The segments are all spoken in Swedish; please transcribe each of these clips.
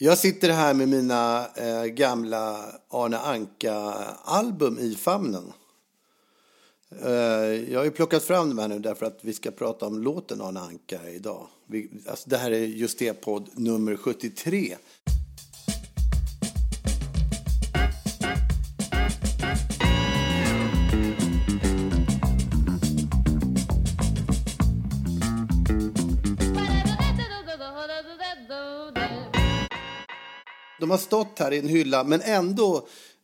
Jag sitter här med mina eh, gamla Arne Anka-album i famnen. Eh, jag har ju plockat fram dem här nu därför att vi ska prata om låten Arne Anka idag. Vi, alltså det här är just det podd nummer 73. De har stått här i en hylla, men ändå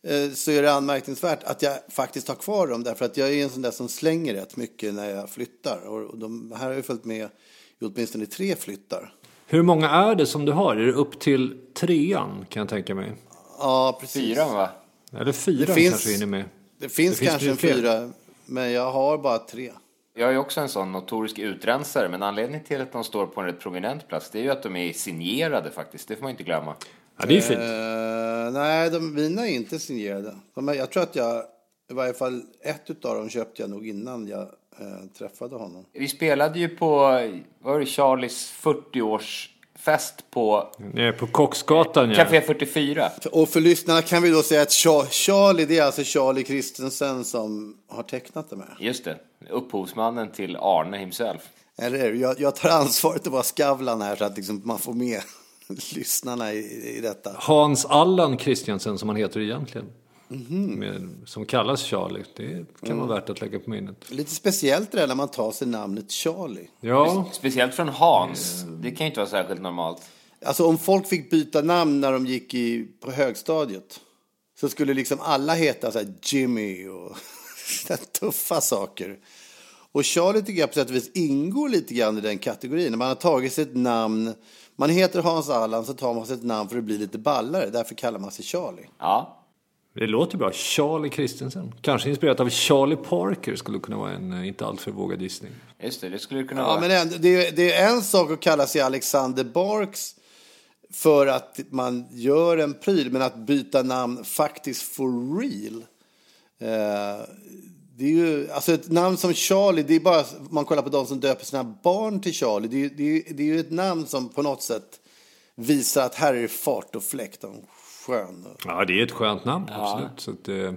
eh, så är det anmärkningsvärt att jag faktiskt har kvar dem. Därför att jag är en sån där som slänger rätt mycket när jag flyttar. Och de här har ju följt med i åtminstone tre flyttar. Hur många är det som du har? Är det upp till trean kan jag tänka mig? Ja, precis. Fyran va? Eller fyran finns- kanske hinner med? Det finns, Det finns kanske en fyra, men jag har bara tre. Jag är också en sån notorisk utrensare, men anledningen till att de står på en rätt prominent plats, det är ju att de är signerade faktiskt. Det får man inte glömma. Ja, det är ju fint. Eh, nej, de, mina är inte signerade. De är, jag tror att jag, i varje fall ett av dem köpte jag nog innan jag eh, träffade honom. Vi spelade ju på, var det, Charlies 40-årsfest på Nere på Kocksgatan ja. Café 44. Och för lyssnarna kan vi då säga att Cha- Charlie, det är alltså Charlie Christensen som har tecknat de här. Just det, upphovsmannen till Arne himself. Eller hur? Jag, jag tar ansvaret att vara Skavlan här så att liksom man får med lyssnarna i, i detta. Hans Allan Christiansen som han heter egentligen. Med, som kallas Charlie. Det kan vara värt att lägga på minnet. Lite speciellt det där när man tar sig namnet Charlie. Ja, Speciellt från Hans. Det kan ju inte vara särskilt normalt. Alltså om folk fick byta namn när de gick i, på högstadiet så skulle liksom alla heta så här Jimmy och tuffa saker. Och Charlie tycker jag på sätt och vis ingår lite grann i den kategorin. När man har tagit sig ett namn, man heter Hans Allan så tar man sig ett namn för att bli lite ballare. Därför kallar man sig Charlie. Ja, det låter bra. Charlie Christensen. Kanske inspirerat av Charlie Parker skulle kunna vara en eh, inte alltför vågad gissning. just det. Det skulle kunna Ja, vara. men det, är, det är en sak att kalla sig Alexander Barks för att man gör en pryl, men att byta namn faktiskt for real. Eh, det är ju, alltså ett namn som Charlie, det är bara, man kollar på de som döper sina barn till Charlie, det är, det är, det är ju ett namn som på något sätt visar att här är fart och fläkt och skön. Ja, det är ett skönt namn, absolut. Så att, eh,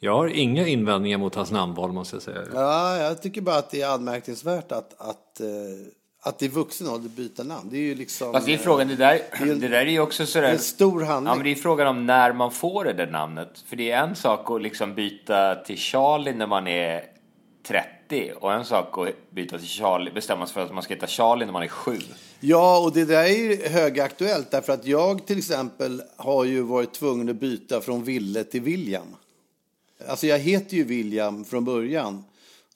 jag har inga invändningar mot hans namnval måste jag säga. Ja, jag tycker bara att det är anmärkningsvärt att, att, eh, att i vuxen ålder byta namn. Det är ju liksom... Fast det är eh, frågan, det där, det en- det där är ju också sådär... en stor handling. Ja, men det är frågan om när man får det där namnet. För det är en sak att liksom byta till Charlie när man är 30 och en sak att byta till Charlie, bestämma sig för att man ska heta Charlie när man är 7. Ja, och det där är ju högaktuellt därför att jag till exempel har ju varit tvungen att byta från Ville till William. Alltså jag heter ju William från början.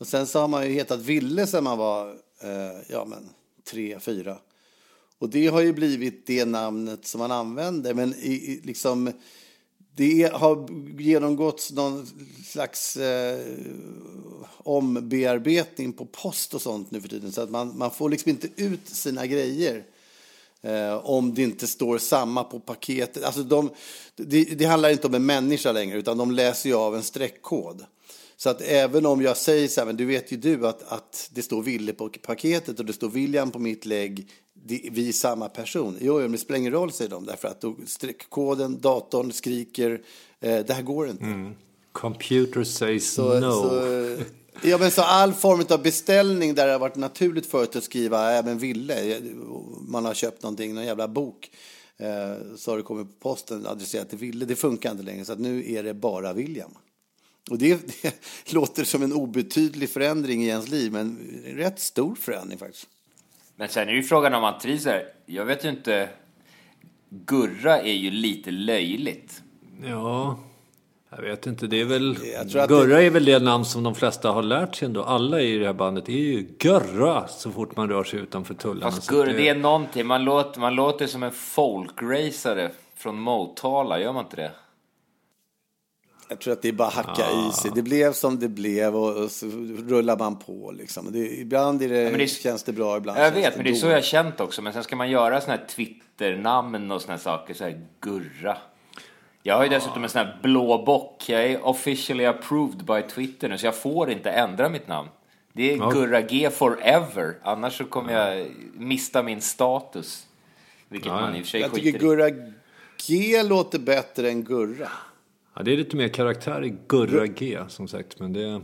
Och sen så har man ju hetat Ville sedan man var, eh, ja men, tre, fyra. Och det har ju blivit det namnet som man använder. Men i, i, liksom, det har genomgått någon slags eh, ombearbetning på post och sånt nu för tiden. Så att man, man får liksom inte ut sina grejer. Eh, om det inte står samma på paketet. Alltså de, det, det handlar inte om en människa längre, utan de läser ju av en streckkod. Så att även om jag säger så här, men du vet ju du att, att det står Ville på paketet och det står William på mitt lägg, det, vi är samma person. Jo, men det spelar ingen roll, säger de, därför att då streckkoden, datorn skriker, eh, det här går inte. Computer says Så, no. så, Ja, men så all form av beställning där det har varit naturligt förut att skriva även Ville. Man har köpt någonting, någon jävla bok. Eh, så har det kommit på posten adresserat till Ville. Det funkar inte längre, så att nu är det bara William. Och det, det låter som en obetydlig förändring i ens liv, men en rätt stor förändring faktiskt. Men sen är ju frågan om man trivs här. Jag vet ju inte. Gurra är ju lite löjligt. Ja, jag vet inte. Det är väl... Jag tror att Gurra det- är väl det namn som de flesta har lärt sig ändå. Alla i det här bandet är ju Gurra så fort man rör sig utanför tullarna. Fast Gurra, det är någonting. Man låter, man låter som en folkracare från Motala, gör man inte det? Jag tror att det är bara hacka i sig. Det blev som det blev och, och så rullar man på liksom. Det, ibland är det, men det är- känns det bra, ibland Jag vet, men det är så jag har känt också. Men sen ska man göra såna här Twitter-namn och här saker, så här Gurra. Jag har ju dessutom en sån här blå bock. Jag är officially approved by Twitter nu, så jag får inte ändra mitt namn. Det är Ja. Gurra G forever, annars så kommer jag mista min status. Vilket Ja, man i och för sig Jag tycker. Gurra G låter bättre än Gurra. Ja, det är lite mer karaktär i Gurra G som sagt. Men det...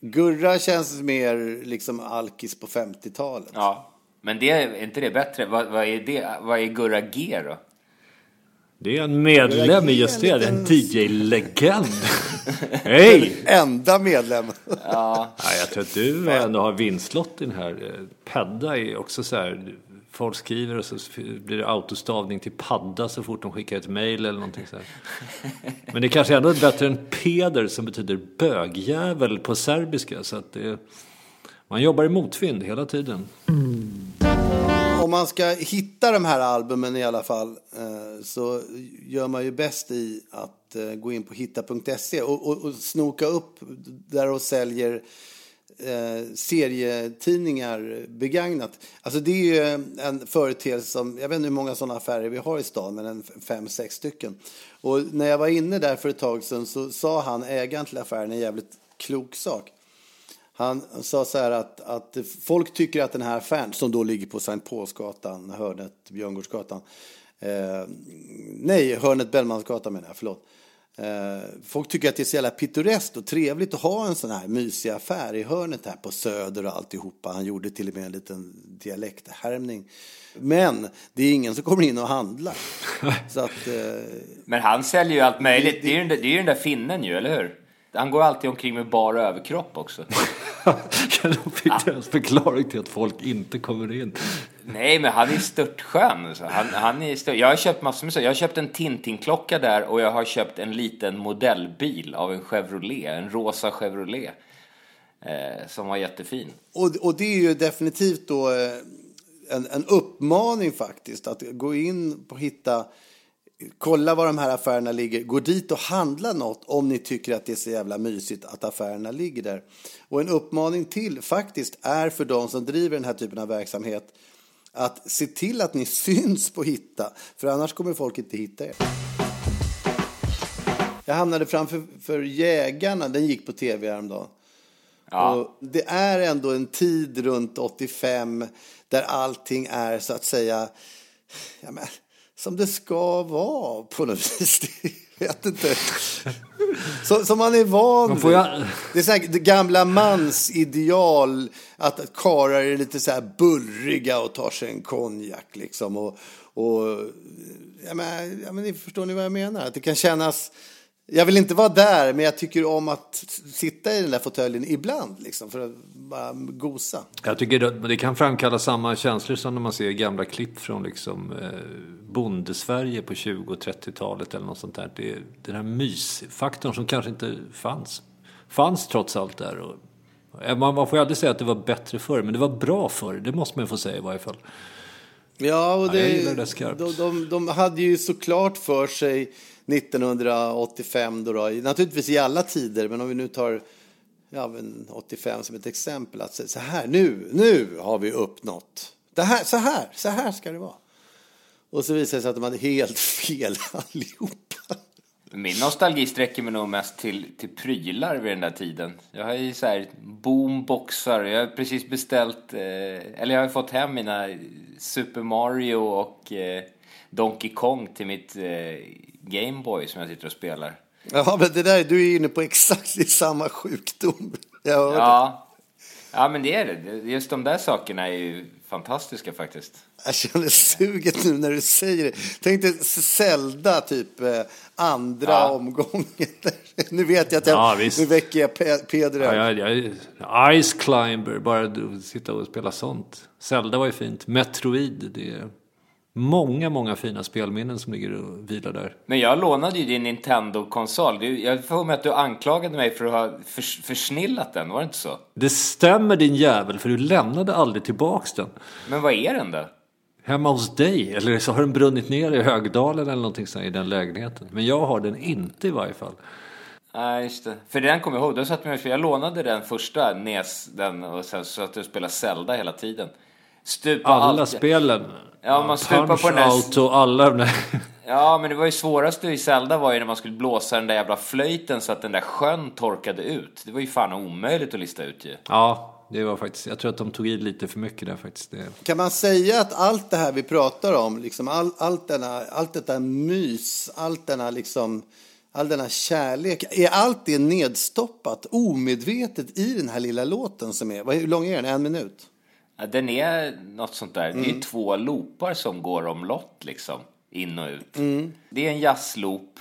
Gurra känns mer liksom alkis på 50-talet. Ja, men det är inte det bättre? Vad, vad, är, det? vad är Gurra G då? Det är en medlem i just det, en DJ-legend. Hej! Enda medlem. Ja, jag tror att du ändå har vinstlott i den här. Eh, Pedda är också så här. Folk skriver och så blir det autostavning till padda så fort de skickar ett mail eller någonting så här. Men det kanske ändå är bättre än peder som betyder bögjävel på serbiska. Så att det, man jobbar i motvind hela tiden. Om man ska hitta de här albumen i alla fall eh, så gör man ju bäst i att eh, gå in på hitta.se och, och, och snoka upp där och säljer eh, serietidningar begagnat. Alltså det är ju en företeelse som, jag vet inte hur många sådana affärer vi har i stan, men en fem, sex stycken. Och när jag var inne där för ett tag sedan så sa han, ägaren till affären, en jävligt klok sak. Han sa så här att, att folk tycker att den här affären, som då ligger på Sankt Paulsgatan, hörnet Björngårdsgatan, eh, nej, hörnet Bellmansgatan menar jag, förlåt. Eh, folk tycker att det är så jävla pittoreskt och trevligt att ha en sån här mysig affär i hörnet här på Söder och alltihopa. Han gjorde till och med en liten dialekthärmning. Men det är ingen som kommer in och handlar. Så att, eh, Men han säljer ju allt möjligt. Det är ju den där, det är ju den där finnen ju, eller hur? Han går alltid omkring med bara överkropp också. Då fick du en förklaring till att folk inte kommer in. Nej, men han är störtskön. alltså. Han, han är stört. Jag har köpt massor med så. Jag har köpt en Tintin-klocka där och jag har köpt en liten modellbil av en Chevrolet, en rosa Chevrolet. Eh, som var jättefin. Och, och det är ju definitivt då eh, en, en uppmaning faktiskt. Att gå in och hitta, kolla var de här affärerna ligger. Gå dit och handla något om ni tycker att det är så jävla mysigt att affärerna ligger där. Och en uppmaning till faktiskt är för de som driver den här typen av verksamhet att se till att ni syns på Hitta. För annars kommer folk inte hitta er. Jag hamnade framför för Jägarna, den gick på tv häromdagen. Och det är ändå en tid runt 85 där allting är så att säga ja, men, som det ska vara på något vis. Jag vet inte. Så, som man är van vid. ju- Det är så här, det gamla mansideal att, att karlar är lite så här bullriga och tar sig en konjak liksom. Och, och ja, men, ja, men förstår ni vad jag menar? Att det kan kännas... Jag vill inte vara där, men jag tycker om att sitta i den där fåtöljen ibland, liksom, för att bara gosa. Jag tycker det, det kan framkalla samma känslor som när man ser gamla klipp från liksom, eh, Bondesverige på 20 och 30-talet eller något sånt där. Det, den här mysfaktorn som kanske inte fanns. Fanns trots allt där. Och, eh, man, man får ju aldrig säga att det var bättre förr, men det var bra förr. Det måste man få säga i varje fall. Ja, och Ja, det, jag gillar det skarpt. de, de, de hade ju såklart för sig 1985 då, då, naturligtvis i alla tider, men om vi nu tar ja, 85 som ett exempel, att så här, nu, nu har vi uppnått, det här, så här, så här ska det vara. Och så visade det sig att de hade helt fel allihopa. Min nostalgi sträcker mig nog mest till, till prylar vid den där tiden. Jag har ju så här boomboxar, jag har precis beställt, eh, eller jag har fått hem mina Super Mario och eh, Donkey Kong till mitt eh, Gameboy som jag sitter och spelar. Ja, men det där, du är inne på exakt samma sjukdom. Ja. ja, men det är det. Just de där sakerna är ju fantastiska faktiskt. Jag känner suget nu när du säger det. Tänk dig Zelda, typ eh, andra Ja. omgången. nu vet jag att jag, Ja, nu väcker jag Pe- Peder. Ja, jag, jag, Ice Climber, bara du sitta och spela sånt. Zelda var ju fint. Metroid, det är många, många fina spelminnen som ligger och vilar där. Men jag lånade ju din Nintendo-konsol. Du- Jag får med att du anklagade mig för att ha förs- försnillat den, var det inte så? Det stämmer din jävel, för du lämnade aldrig tillbaks den. Men vad är den då? Hemma hos dig, eller så har den brunnit ner i Högdalen eller någonting sånt i den lägenheten. Men jag har den inte i varje fall. Nej, just det. För den kommer jag ihåg. Då satt jag, för jag lånade den första NES, den, och sen så att jag spelade Zelda hela tiden. Stupa Alla allt- spelen. Ja, man stupar Punch på den Out och alla de där. Ja, men det var ju svårast i Zelda var ju när man skulle blåsa den där jävla flöjten så att den där sjön torkade ut. Det var ju fan omöjligt att lista ut ju. Ja, det var faktiskt, jag tror att de tog i lite för mycket där faktiskt. Det, Kan man säga att allt det här vi pratar om, liksom all, allt, denna, allt detta mys, allt denna liksom, all denna kärlek, är allt det nedstoppat omedvetet i den här lilla låten som är, hur lång är den? En minut? Den är något sånt där. Det är ju två loopar som går omlott liksom. In och ut. Det är en jazzloop.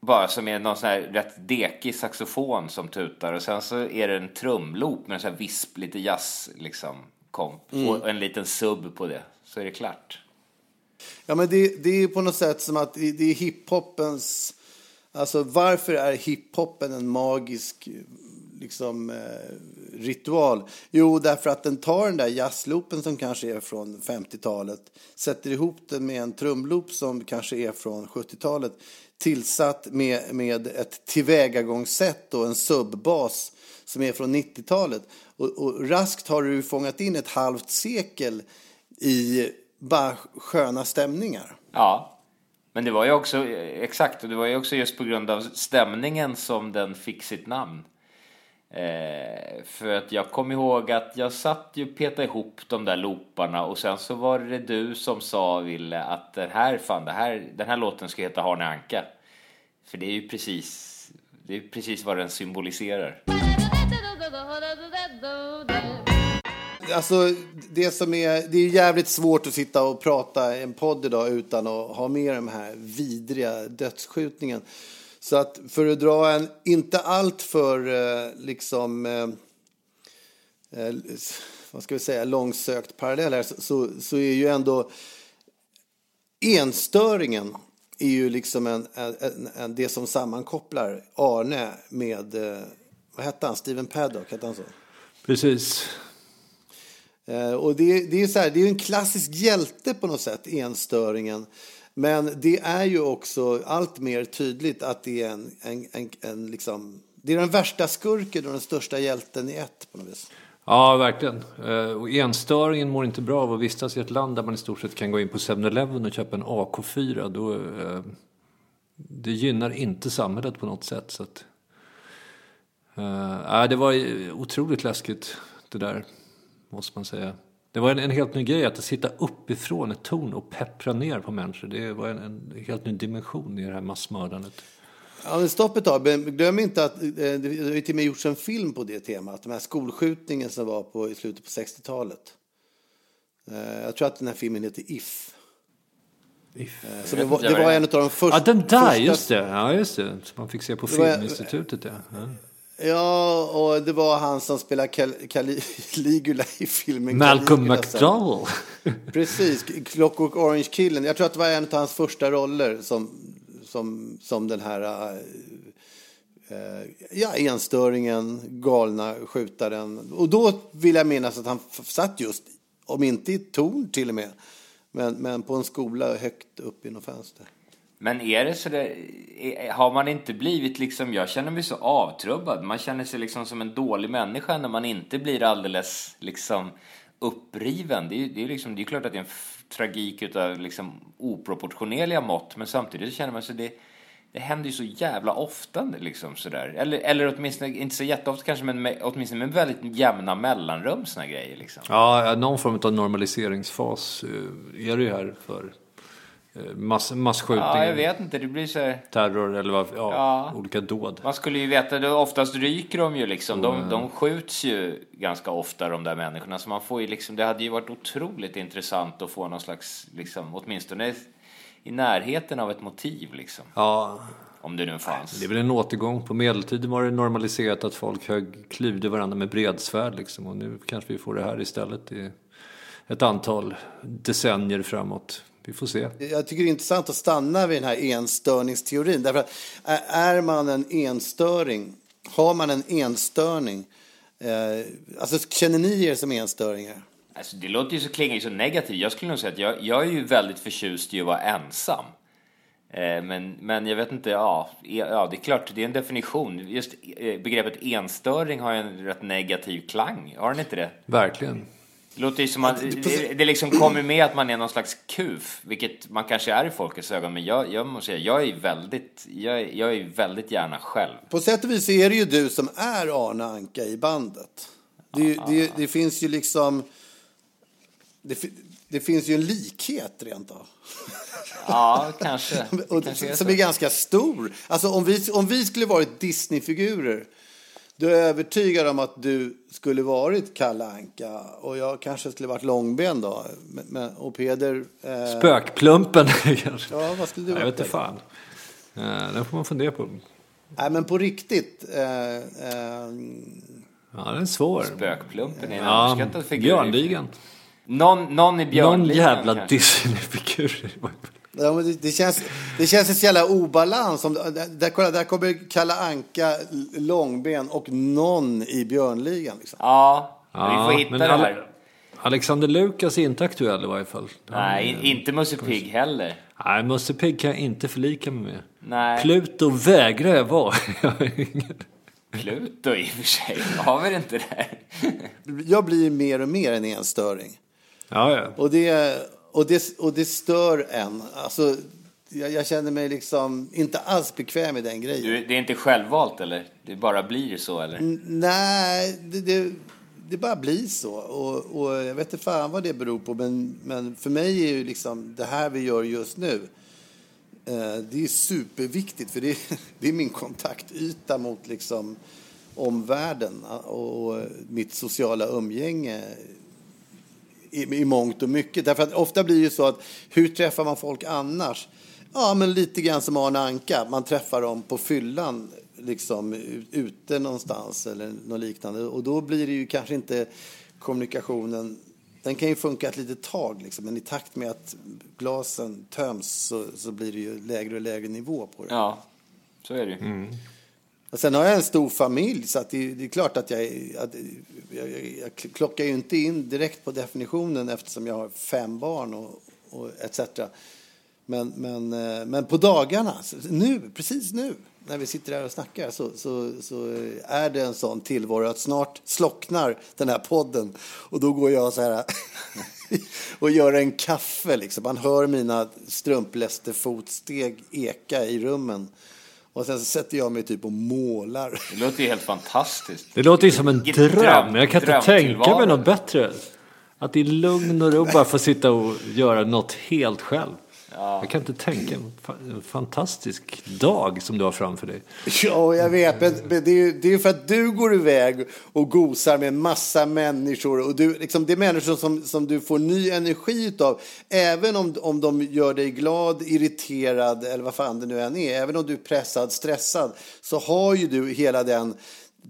Bara som är någon sån här rätt dekig saxofon som tutar. Och sen så är det en trumloop med en sån här visp, lite jazz liksom. Komp. Och en liten sub på det. Så är det klart. Ja, men det, det är på något sätt som att det det är hiphopens... Alltså varför är hiphopen en magisk liksom, eh, ritual? Jo, därför att den tar den där jazzloopen som kanske är från 50-talet, sätter ihop den med en trumloop som kanske är från 70-talet, tillsatt med, med ett tillvägagångssätt och en subbas som är från 90-talet. Och, och raskt har du fångat in ett halvt sekel i bara sköna stämningar. Ja. Men det var ju också, eh, exakt, och det var ju också just på grund av stämningen som den fick sitt namn. Eh, för att jag kom ihåg att jag satt ju och petade ihop de där looparna och sen så var det du som sa, Ville, att den här, fan, det här, den här låten ska heta Harne Anka. För det är ju precis, det är precis vad den symboliserar. Alltså, det som är, det är jävligt svårt att sitta och prata i en podd idag utan att ha med de här vidriga dödsskjutningen. Så att för att dra en inte allt för eh, liksom eh, eh, vad ska vi säga, långsökt parallell här så, så, så är ju ändå enstöringen är ju liksom en, en, en, det som sammankopplar Arne med, eh, vad hette han, Steven Paddock, hette han så? precis. Och det, det är så här, det är ju en klassisk hjälte på något sätt, enstöringen. Men det är ju också allt mer tydligt att det är en, en, en, en liksom, det är den värsta skurken och den största hjälten i ett på något vis. Ja, verkligen. Eh, och enstöringen mår inte bra av att vistas i ett land där man i stort sett kan gå in på 7-Eleven och köpa en AK4. Då, eh, det gynnar inte samhället på något sätt. Så att, äh, det var otroligt läskigt det där, måste man säga. Det var en, en helt ny grej att sitta uppifrån ett torn och peppra ner på människor. Det var en, en helt ny dimension i det här massmördandet. Ja, stopp ett tag. Men glöm inte att eh, det har till och med gjorts en film på det temat. Den här skolskjutningen som var på, i slutet på 60-talet. Eh, Jag tror att den här filmen heter If. Eh, Så det, var, det var en av de första... Ja, den där, första- just det. Ja, just det. Som man fick se på Det var- Filminstitutet, ja. Ja. Och det var han som spelar Cal- Caligula i filmen Malcolm sen. McDowell. Precis, Clockwork Orange-killen. Jag tror att det var en av hans första roller som, som, som den här eh, eh, ja, enstöringen, galna skjutaren. Och då vill jag minnas att han satt just, om inte i torn till och med, men, men på en skola högt upp i något fönster. Men är det så där, har man inte blivit liksom, jag känner mig så avtrubbad. Man känner sig liksom som en dålig människa när man inte blir alldeles liksom uppriven. Det är ju det är liksom, det är klart att det är en f- tragik utav liksom oproportionerliga mått. Men samtidigt så känner man sig det, det händer ju så jävla ofta liksom sådär. Eller, eller åtminstone, inte så jätteofta kanske, men med, åtminstone med väldigt jämna mellanrum såna grejer liksom. Ja, någon form av normaliseringsfas eh, är det ju här för mass, masskjutningar, Ja, jag vet inte. Det blir så här... terror eller vad, ja, Ja. olika dåd. Man skulle ju veta, det oftast ryker de ju liksom. De, de skjuts ju ganska ofta de där människorna. Så man får ju liksom, det hade ju varit otroligt intressant att få någon slags, liksom, åtminstone i närheten av ett motiv liksom. Ja, Om det nu fanns. det är väl en återgång. På medeltiden var det normaliserat att folk högg, klyvde varandra med bredsvärd liksom. Och nu kanske vi får det här istället i ett antal decennier framåt. Vi får se. Jag tycker det är intressant att stanna vid den här enstörningsteorin. Därför att är- man en enstöring, har man en enstörning, eh, alltså känner ni er som enstöringar? Alltså, det låter ju så, klingar ju så negativt. Jag skulle nog säga att jag, jag är ju väldigt förtjust i att vara ensam. Eh, men, men jag vet inte, ja, e- ja, det är klart, det är en definition. Just eh, begreppet enstöring har ju en rätt negativ klang, har den inte det? Verkligen. Det låter ju som att det, det liksom kommer med att man är någon slags kuf, vilket man kanske är i folkets ögon, men jag, jag måste säga, jag är väldigt, jag, är- jag är väldigt gärna själv. På sätt och vis är det ju du som är Arne Anka i bandet. Det, det, det finns ju liksom... Det, det finns ju en likhet rent av. Ja, kanske. Och, kanske är som är ganska stor. Alltså om vi, om vi skulle varit Disney-figurer då är jag övertygad om att du skulle varit Kalle Anka och jag kanske skulle varit Långben då. Men, men, och Peder... Eh, Spökplumpen kanske. Ja, vad skulle du Jag vara, vet inte fan. Eh, Den får man fundera på. Nej, men på riktigt. Eh, eh, Ja, den är svår. Spökplumpen är en Ja, underskattad figur. Björnligan. Någon, någon i Någon Björnligan jävla kanske. Disney-figur. ja, men det, det, känns, det känns en så jävla obalans. Om, där, där, kolla, där kommer Kalle Anka, Långben och någon i Björnligan. Liksom. Ja, vi Ja, får hitta men det här. Alexander Lukas är inte aktuell i varje fall. Nej, in- inte Musse Pigg heller. Nej, Musse Pigg kan jag inte förlika mig med. Nej. Pluto vägrar jag vara. Pluto i och för sig. Har vi det inte där? Jag blir mer och mer en enstöring. ja, ja. Och det, och det, och det stör en. Alltså, jag, jag känner mig liksom inte alls bekväm med den grejen. Du, det är inte självvalt eller? Det bara blir så eller? Nej, det, det, det bara blir så. Och, och jag vet inte fan vad det beror på. Men, men för mig är ju liksom det här vi gör just nu. Eh, det är superviktigt. För det, det är min kontaktyta mot liksom omvärlden. Och, och mitt sociala umgänge i, i mångt och mycket. Därför att ofta blir det ju så att hur träffar man folk annars? Ja, men lite grann som Arne Anka. Man träffar dem på fyllan, liksom ute någonstans eller något liknande. Och då blir det ju kanske inte kommunikationen. Den kan ju funka ett litet tag, liksom, men i takt med att glasen töms så, så blir det ju lägre och lägre nivå på det. Ja, så är det ju. Och sen har jag en stor familj så att det, det är klart att jag, att jag, jag, jag klockar ju inte in direkt på definitionen eftersom jag har fem barn och, och etc. Men, men, eh, men på dagarna, nu, precis nu, när vi sitter här och snackar så, så, så är det en sån tillvaro att snart slocknar den här podden och då går jag så här och gör en kaffe. Liksom. Man hör mina strumplästerfotsteg eka i rummen. Och sen så sätter jag mig typ och målar. Det låter ju helt fantastiskt. Det låter ju som en dröm. dröm- Jag kan inte drömtillvaro. tänka mig något bättre. Att i lugn och ro bara få sitta och göra något helt själv. Jag kan inte tänka en fantastisk dag som du har framför dig. Ja, jag vet. Men, men det, är ju, det är ju för att du går iväg och gosar med en massa människor. Och du, liksom, det är människor som, som du får ny energi av. Även om, om de gör dig glad, irriterad eller vad fan det nu än är. Även om du är pressad, stressad. Så har ju du hela den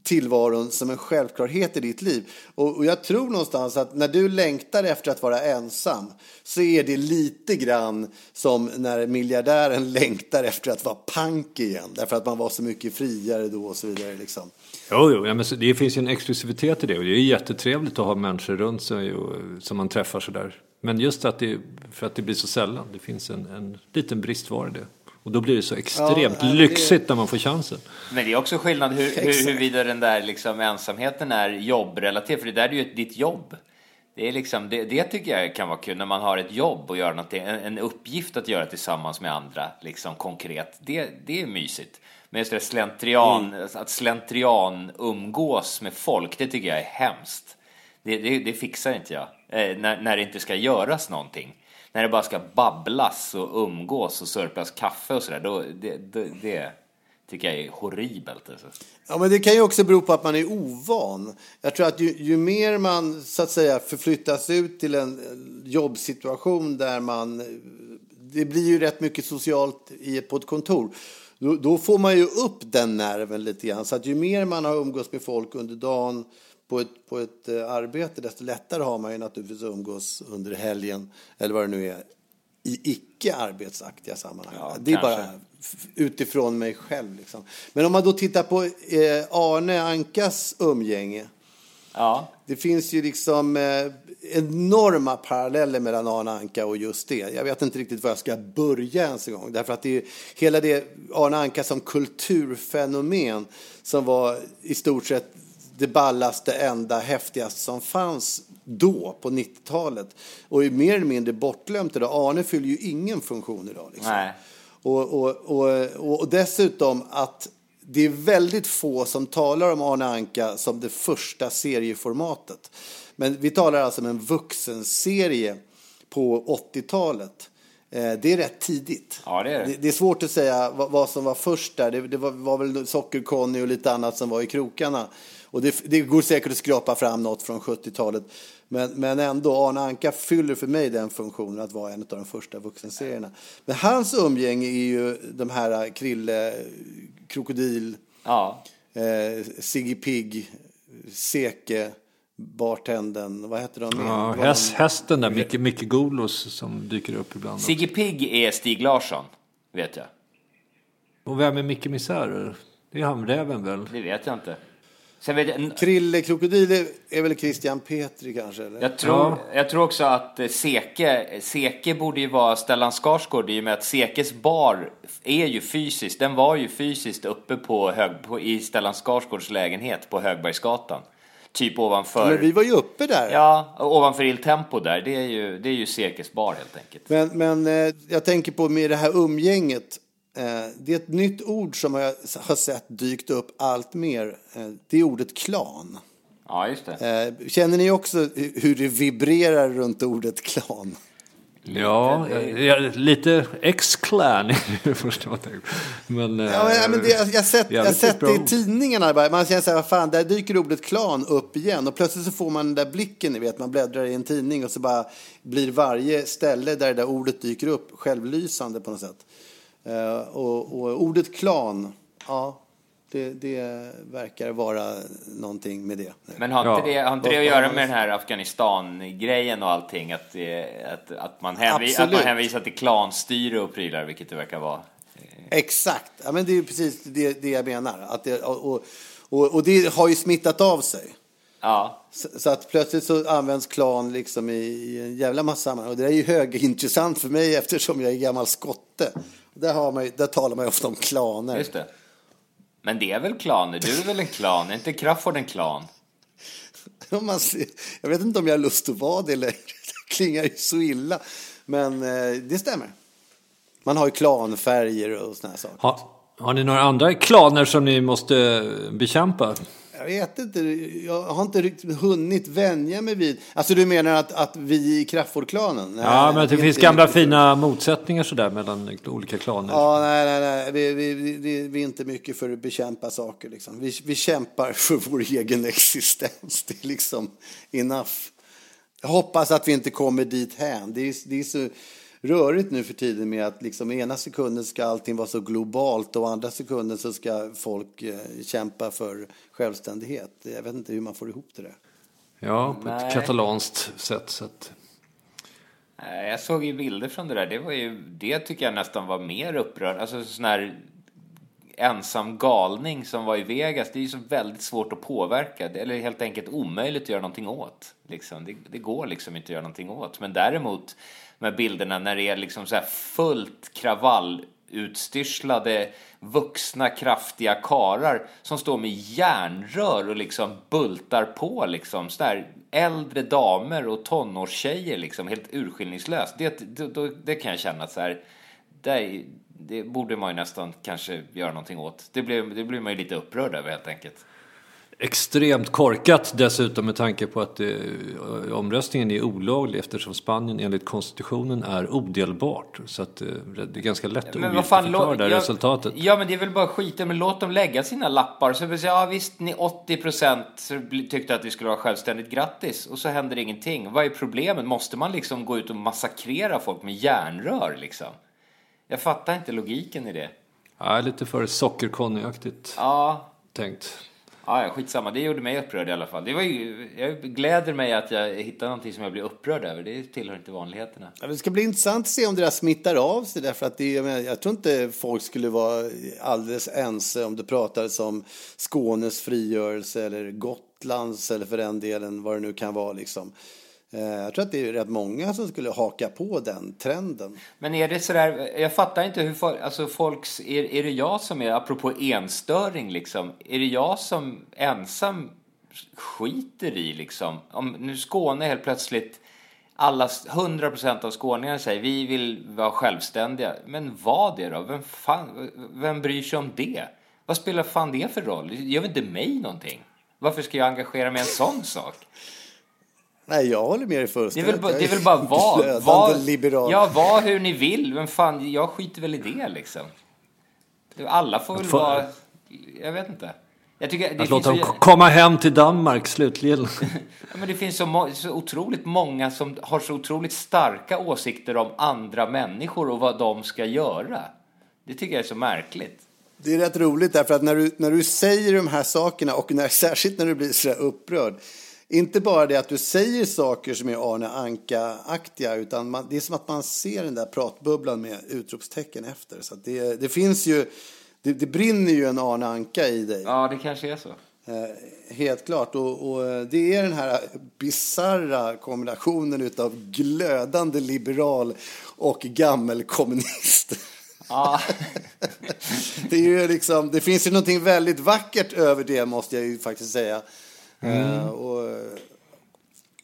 tillvaron som en självklarhet i ditt liv. Och, och jag tror någonstans att när du längtar efter att vara ensam så är det lite grann som när miljardären längtar efter att vara pank igen. Därför att man var så mycket friare då och så vidare. Liksom. Jo, jo ja, men det finns ju en exklusivitet i det och det är jättetrevligt att ha människor runt sig och, som man träffar sådär. Men just att det, för att det blir så sällan, det finns en, en liten bristvara i det. Och då blir det så extremt det- lyxigt när man får chansen. Men det är också skillnad hur, hur, huruvida den där liksom ensamheten är jobbrelaterad, för det där är ju ett- ditt jobb. Det, är liksom, det, det tycker jag kan vara kul när man har ett jobb och gör något, en, en uppgift att göra tillsammans med andra, liksom konkret. Det, det är mysigt. Men just det slentrian, att slentrian umgås med folk, det tycker jag är hemskt. Det, det, det fixar inte jag, eh, när, när det inte ska göras någonting när det bara ska babblas och umgås och sörplas kaffe och sådär, då, det, det, det tycker jag är horribelt. Alltså. Ja, men det kan ju också bero på att man är ovan. Jag tror att ju, ju mer man så att säga förflyttas ut till en jobbsituation där man... Det blir ju rätt mycket socialt i, på ett kontor. Då, då får man ju upp den nerven lite grann. Så att ju mer man har umgås med folk under dagen på ett, på ett eh, arbete, desto lättare har man ju naturligtvis att umgås under helgen, eller vad det nu är, i icke arbetsaktiga sammanhang. Ja, det är kanske. bara utifrån mig själv. Liksom. Men om man då tittar på eh, Arne Ankas umgänge. Ja, Det finns ju liksom eh, enorma paralleller mellan Arne Anka och just det. Jag vet inte riktigt var jag ska börja ens en gång. Därför att det är hela det Arne Anka som kulturfenomen som var i stort sett det ballaste, enda, häftigaste som fanns då på 90-talet. Och är mer eller mindre bortglömt idag. Arne fyller ju ingen funktion idag. Liksom. nej. Och, och, och, och, dessutom att det är väldigt få som talar om Arne Anka som det första serieformatet. Men vi talar alltså om en vuxenserie på 80-talet. Eh, Det är rätt tidigt. Ja, det är det. Det, är svårt att säga vad, som var först där. Det, var väl Socker-Conny och lite annat som var i krokarna. Och det, det går säkert att skrapa fram något från 70-talet. Men, men ändå, Arne Anka fyller för mig den funktionen att vara en av de första vuxenserierna. Men hans umgänge är ju de här Krille, Krokodil, Ja. eh, Siggy Pigg, Seke, Bartenden, vad heter de? Ja, häst, hästen där, Micke, Micke Golos som dyker upp ibland. Sigge Pigg är Stig Larsson, vet jag. Och vem är Micke Misär? Det är han räven väl? Det vet jag inte. Sen vet jag, Krille Krokodil är- är väl Christian Petri kanske? Eller? Jag tror, jag tror också att eh, Seke, Seke borde ju vara Stellan Skarsgård i och med att Sekes bar är ju fysiskt, den var ju fysiskt uppe på, hög, på i Stellan Skarsgårds lägenhet på Högbergsgatan. Typ ovanför, Men vi var ju uppe där. ja, ovanför Il Tempo där. Det är ju, det är ju Sekes bar helt enkelt. Men, men eh, jag tänker på med det här umgänget. Eh, det är ett nytt ord som jag har sett dykt upp allt mer. Eh, det är ordet klan. Ja, just det. Eh, känner ni också hu- hur det vibrerar runt ordet klan? Ja, lite ex-clan är det första man tänker. Men, Ja, men, men det, jag har sett, jag sett det i tidningarna. bara. Man känner så här, vad fan, där dyker ordet klan upp igen. Och plötsligt så får man den där blicken, ni vet, man bläddrar i en tidning och så bara blir varje ställe där det där ordet dyker upp självlysande på något sätt. Eh, och, och ordet klan, ja, det, det verkar vara någonting med det. Men har inte, Ja. det, har inte det att göra med den här Afghanistan-grejen och allting? Att, det, att, att, man hänvi, att man hänvisar till klanstyre och prylar, vilket det verkar vara. Exakt, ja, men det är precis det, det jag menar. Att det, och, och, och det har ju smittat av sig. Ja, Så, så att plötsligt så används klan liksom i, i en jävla massa sammanhang. Och det är ju högintressant för mig eftersom jag är gammal skotte. Där, har man, där talar man ju ofta om klaner. just det. Men det är väl klaner? Du är väl en klan? Är inte Crafoord en klan? Jag vet inte om jag har lust att vara det längre. Det klingar ju så illa. Men eh, det stämmer. Man har ju klanfärger och såna här saker. Ha, har ni några andra klaner som ni måste bekämpa? Jag vet inte, jag har inte riktigt hunnit vänja mig vid... Alltså du menar att, att vi i Crafoordklanen? Ja, men att det finns gamla riktigt- fina motsättningar sådär mellan olika klaner. Ja, nej, nej, nej. Vi, vi, vi, vi är inte mycket för att bekämpa saker. Liksom. Vi, vi kämpar för vår egen existens. Det är liksom enough. Jag hoppas att vi inte kommer dit hän. Det är, det är så rörigt nu för tiden med att liksom ena sekunden ska allting vara så globalt och andra sekunden så ska folk eh, kämpa för självständighet. Jag vet inte hur man får ihop det där. Ja, på Nej. ett katalanskt sätt. Så att, Nej, Jag såg ju bilder från det där. Det, var ju, det tycker jag nästan var mer upprörande. Alltså sån här ensam galning som var i Vegas. Det är ju så väldigt svårt att påverka. Det- Eller helt enkelt omöjligt att göra någonting åt. Liksom. Det, det går liksom inte att göra någonting åt. Men däremot med bilderna när det är liksom så här fullt kravallutstyrslade vuxna kraftiga karar som står med järnrör och liksom bultar på liksom så där äldre damer och tonårstjejer liksom helt urskillningslöst. Det, det, det kan jag känna att så här. Det, det borde man ju nästan kanske göra någonting åt. Det blir, det blir man ju lite upprörd över helt enkelt. Extremt korkat dessutom med tanke på att eh, omröstningen är olaglig eftersom Spanien enligt konstitutionen är odelbart. Så att eh, det är ganska lätt att Men ogiltigförklara det här resultatet. Ja, men det är väl bara skiten. Men låt dem lägga sina lappar. Så säga, ja visst, ni 80 procent tyckte att vi skulle vara självständigt. Grattis! Och så händer ingenting. Vad är problemet? Måste man liksom gå ut och massakrera folk med järnrör liksom? Jag fattar inte logiken i det. Ja, lite för sockerkonjaktigt Ja, tänkt ja, ja, skitsamma. Det gjorde mig upprörd i alla fall. Det var ju, jag gläder mig att jag hittar någonting som jag blir upprörd över. Det tillhör inte vanligheterna. Ja, Det ska bli intressant att se om det där smittar av sig därför att det, jag, menar, jag tror inte folk skulle vara alldeles ense om det pratades om Skånes frigörelse eller Gotlands eller för den delen vad det nu kan vara liksom. Eh, jag tror att det är rätt många som skulle haka på den trenden. Men är det sådär, jag fattar inte hur folk, alltså folks, är, är det jag som är, apropå enstöring liksom, är det jag som ensam skiter i liksom, om nu Skåne helt plötsligt, alla, 100% av skåningarna säger vi vill vara självständiga, men vad det då? Vem fan, vem bryr sig om det? Vad spelar fan det för roll? Det gör väl inte mig någonting? Varför ska jag engagera mig i en sån sak? Nej, jag håller med dig Det är fullständigt. väl, det är väl bara var, var, liberal. ja, var hur ni vill. Vem fan, jag skiter väl i det liksom. Alla får väl vara, jag vet inte. Jag tycker det Att låta så, dem k- komma hem till Danmark slutligen. ja, men det finns så, så otroligt många som har så otroligt starka åsikter om andra människor och vad de ska göra. Det tycker jag är så märkligt. Det är rätt roligt därför att när du, när du säger de här sakerna och när, särskilt när du blir så upprörd. Inte bara det att du säger saker som är Arne Anka-aktiga utan man, det är som att man ser den där pratbubblan med utropstecken efter. Så det, det finns ju, det, det brinner ju en Arne Anka i dig. Ja, det kanske är så. Eh, helt klart. Och, och det är den här bizarra kombinationen utav glödande liberal och gammelkommunist. Ja. det, är ju liksom, det finns ju någonting väldigt vackert över det måste jag ju faktiskt säga. Eh, och,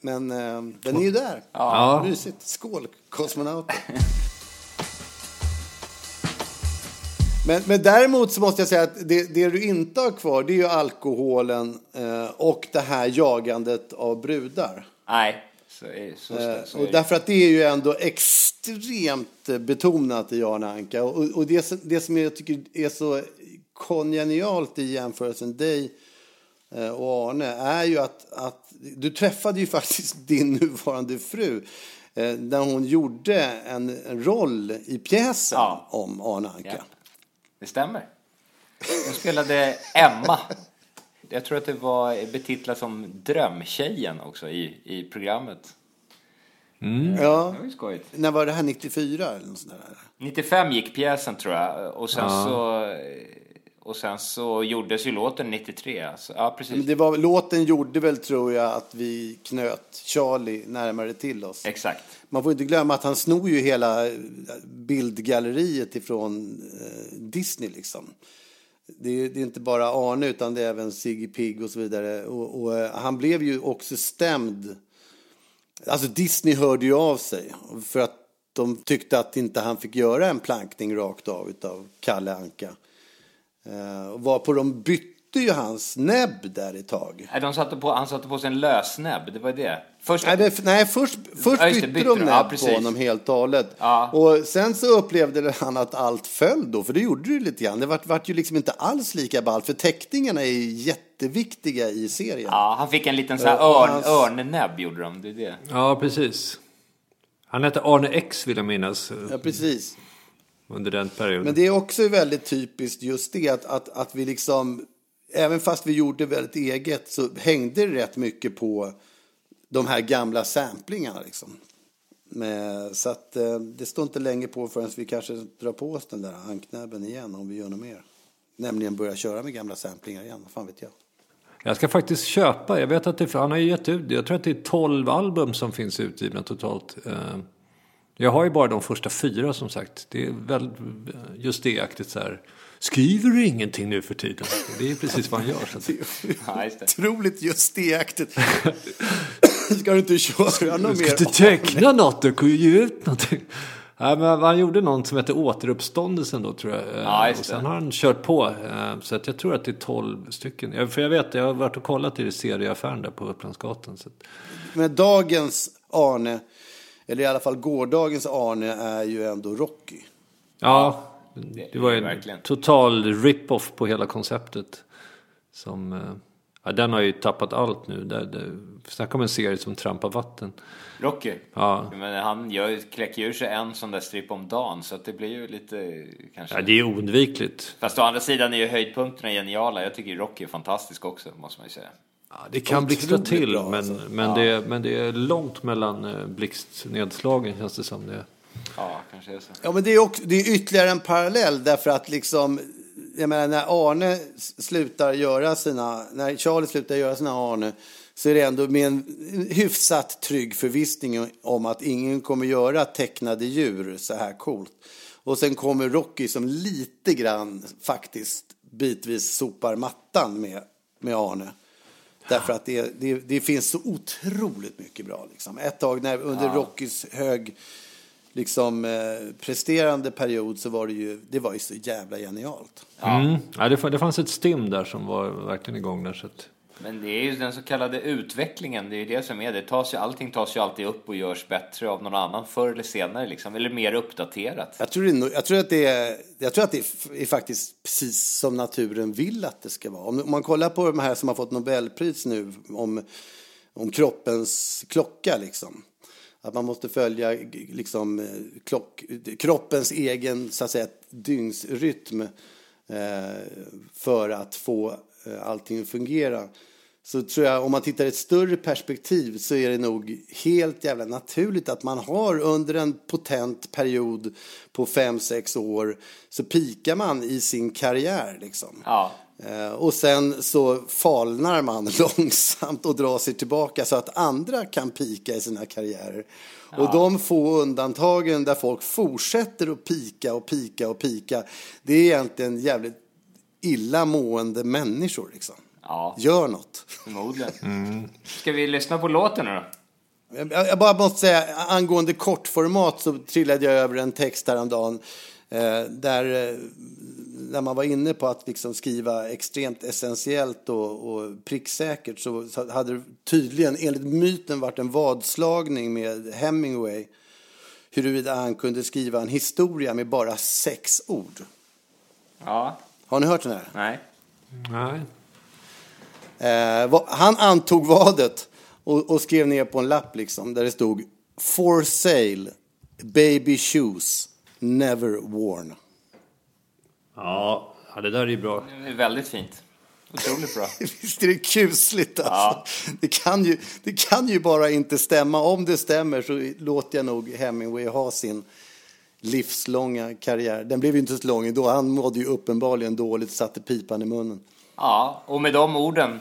men eh, den är ju där. Ja. Mysigt. Skål, kosmonauter. Men, men däremot så måste jag säga att det, det du inte har kvar det är ju alkoholen eh, och det här jagandet av brudar. Nej, så är, så, Eh, så och är det. därför att det är ju ändå extremt eh, betonat i Jan Anka. Och, och det, som- det som jag tycker är så kongenialt i jämförelsen dig eh, och Arne är ju att, att du träffade ju faktiskt din nuvarande fru eh, när hon gjorde en, en roll i pjäsen Ja. om Arne Anka. Ja. Det stämmer. Hon spelade Emma. Jag tror att det var betitlat som Drömtjejen också i, i programmet. Ja. Det var. När var det här? 94 eller något sånt där? 95 gick pjäsen tror jag och sen så och sen så gjordes ju låten 93. Alltså, ja, precis. Men det var, låten gjorde väl, tror jag, att vi knöt Charlie närmare till oss. Exakt. Man får inte glömma att han snor ju hela bildgalleriet ifrån eh, Disney liksom. Det är, det är inte bara Arne utan det är även Siggy Pig och så vidare. Och, och eh, han blev ju också stämd. Alltså Disney hörde ju av sig för att de tyckte att inte han fick göra en plankning rakt av utav Kalle Anka. Eh, varpå de bytte ju hans näbb där ett tag. Nej, de satte på, han satte på sig en lösnäbb, det var det. Först, Nej, det, nej först, först Ja, bytte bytte de näbb Ja, på honom helt och hållet. Ja. Och sen så upplevde han att allt föll då, för det gjorde det lite grann. Det vart, vart ju liksom inte alls lika ballt, för teckningarna är ju jätteviktiga i serien. ja, han fick en liten sån här Ja, och örn, hans- örnnäbb gjorde de. Det är det. Ja, precis. Han hette Arne X vill jag minnas eh, Ja, precis. Under den perioden. Men det är också väldigt typiskt just det att, att, att vi liksom, även fast vi gjorde väldigt eget så hängde det rätt mycket på de här gamla samplingarna liksom. Men, så att eh, det står inte länge på förrän vi kanske drar på oss den där anknäbben igen om vi gör något mer. Nämligen börja köra med gamla samplingar igen, vad fan vet jag. Jag ska faktiskt köpa, jag vet att det, han har ju gett ut, jag tror att det är 12 album som finns utgivna totalt. Eh, Jag har ju bara de första fyra som sagt. Det är väldigt just det-aktigt så här. Skriver du ingenting nu för tiden? Det är precis vad han gör. Så att, Ja, just det. Otroligt just det-aktigt. Ska du inte köra något du ska mer? inte teckna något och ge ut någonting. Ja, men han gjorde någon som heter Återuppståndelsen då tror jag. Eh, Ja, och sen det. har han kört på. eh, Så att jag tror att det är 12 stycken. För jag vet, jag har varit och kollat i serieaffären där på Upplandsgatan. Så att, Men dagens Arne, eller i alla fall gårdagens Arne, är ju ändå Rocky. ja, det, var ju en verkligen. total rip-off på hela konceptet. Som, eh, ja, den har ju tappat allt nu. Där, där, snacka om en serie som trampar vatten. Rocky. Ja. Men han gör, kläcker ur sig en sån där stripp om dagen så att det blir ju lite kanske... Ja, det är oundvikligt. Fast å andra sidan är ju höjdpunkterna geniala. Jag tycker Rocky är fantastisk också, måste man ju säga. Ja, det kan blixtra till, bra, men, alltså. men, det, men det är långt mellan eh, blixtnedslagen känns det som. Det. Ja, kanske är så. Ja, men det är, också, det är ytterligare en parallell därför att liksom, jag menar när Arne slutar göra sina, när Charlie slutar göra sina Arne så är det ändå med en hyfsat trygg förvissning om att ingen kommer göra tecknade djur så här coolt. Och sen kommer Rocky som lite grann faktiskt bitvis sopar mattan med, med Arne. Därför att det, det, det finns så otroligt mycket bra. Liksom. Ett tag när, under Rockys hög liksom, eh, presterande period så var det ju, det var ju så jävla genialt. Mm. Ja, det, det fanns ett stim där som var verkligen igång där. Så att, men det är ju den så kallade utvecklingen, det är ju det som är det. Tas ju, allting tas ju alltid upp och görs bättre av någon annan förr eller senare liksom. Eller mer uppdaterat. Jag tror, det jag tror att det är, jag tror att det är, är faktiskt precis som naturen vill att det ska vara. Om, om man kollar på de här som har fått Nobelpris nu om, om kroppens klocka liksom. Att man måste följa liksom, klock, kroppens egen så att säga, dygnsrytm Eh, för att få eh, allting att fungera. Så tror jag, om man tittar i ett större perspektiv så är det nog helt jävla naturligt att man har under en potent period på fem sex år så pikar man i sin karriär liksom. Ja. Eh, Och sen så falnar man långsamt och drar sig tillbaka så att andra kan pika i sina karriärer. Och de få undantagen där folk fortsätter att pika och pika och pika, det är egentligen jävligt illa mående människor liksom. Ja, Gör något. förmodligen. Ska vi lyssna på låten nu då? Jag jag bara måste säga, angående kortformat så trillade jag över en text häromdagen eh, där, där man var inne på att liksom skriva extremt essentiellt och, och pricksäkert så, så hade det tydligen enligt myten varit en vadslagning med Hemingway huruvida han kunde skriva en historia med bara sex ord. Ja, Har ni hört den här? nej. nej. Eh, han antog vadet och, och skrev ner på en lapp liksom, där det stod For sale, baby shoes, never worn. Ja, ja, det där är ju bra. Det är väldigt fint. Otroligt bra. Visst är det kusligt alltså? Det, kan ju, det kan ju bara inte stämma. Om det stämmer så låter jag nog Hemingway ha sin livslånga karriär. Den blev ju inte så lång ändå. Han mådde ju uppenbarligen dåligt, satte pipan i munnen. Ja, och med de orden.